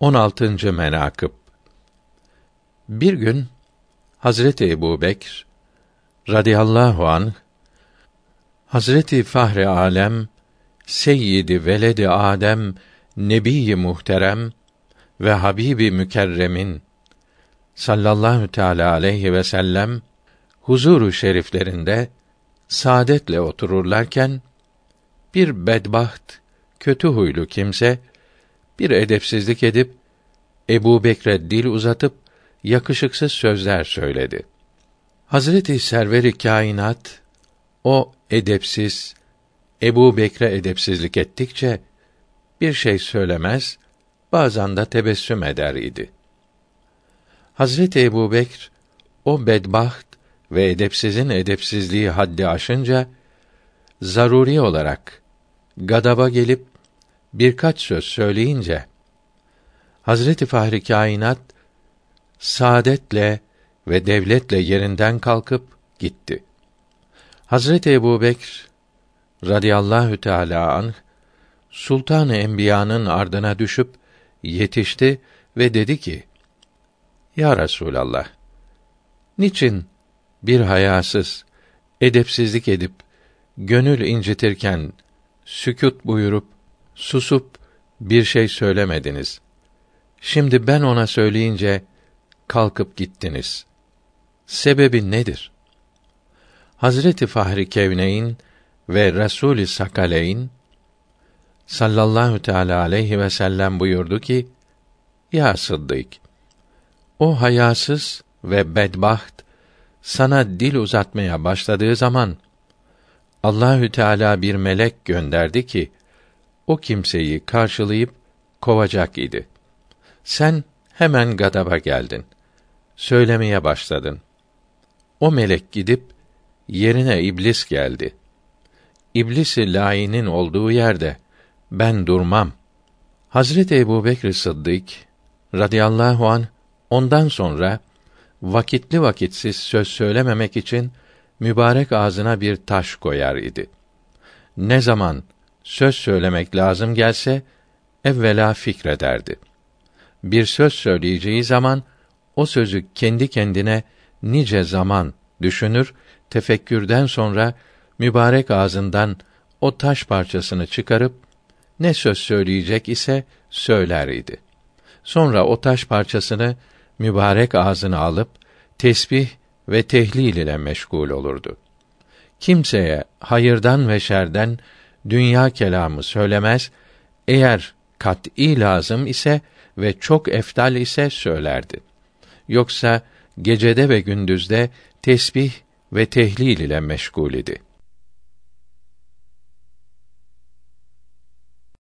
16. menakıb Bir gün Hazreti Ebu Bekr radıyallahu an Hazreti Fahri Alem Seyyidi Veledi Adem Nebi Muhterem ve Habibi Mükerremin sallallahu teala aleyhi ve sellem huzuru şeriflerinde saadetle otururlarken bir bedbaht, kötü huylu kimse bir edepsizlik edip Ebu Bekre dil uzatıp yakışıksız sözler söyledi. Hazreti Serveri Kainat o edepsiz Ebu Bekre edepsizlik ettikçe bir şey söylemez, bazen de tebessüm eder idi. Hazreti Ebu Bekr o bedbaht ve edepsizin edepsizliği haddi aşınca zaruri olarak gadaba gelip birkaç söz söyleyince Hazreti Fahri Kainat saadetle ve devletle yerinden kalkıp gitti. Hazreti Ebu Bekr radıyallahu teâlâ anh, Sultan-ı Enbiya'nın ardına düşüp yetişti ve dedi ki: Ya Resulallah, niçin bir hayasız, edepsizlik edip gönül incitirken sükût buyurup susup bir şey söylemediniz. Şimdi ben ona söyleyince kalkıp gittiniz. Sebebi nedir? Hazreti Fahri Kevneyn ve Resûl-i Sakaleyn sallallahu teala aleyhi ve sellem buyurdu ki: Ya Sıddık, o hayasız ve bedbaht sana dil uzatmaya başladığı zaman Allahü Teala bir melek gönderdi ki o kimseyi karşılayıp kovacak idi. Sen hemen gadaba geldin. Söylemeye başladın. O melek gidip yerine iblis geldi. İblisi lainin olduğu yerde ben durmam. Hazreti Ebu Bekr Sıddık radıyallahu an ondan sonra vakitli vakitsiz söz söylememek için mübarek ağzına bir taş koyar idi. Ne zaman söz söylemek lazım gelse evvela fikrederdi. Bir söz söyleyeceği zaman o sözü kendi kendine nice zaman düşünür, tefekkürden sonra mübarek ağzından o taş parçasını çıkarıp ne söz söyleyecek ise söyler idi. Sonra o taş parçasını mübarek ağzına alıp tesbih ve tehlil ile meşgul olurdu. Kimseye hayırdan ve şerden dünya kelamı söylemez, eğer kat'î lazım ise ve çok eftal ise söylerdi. Yoksa gecede ve gündüzde tesbih ve tehlil ile meşgul idi.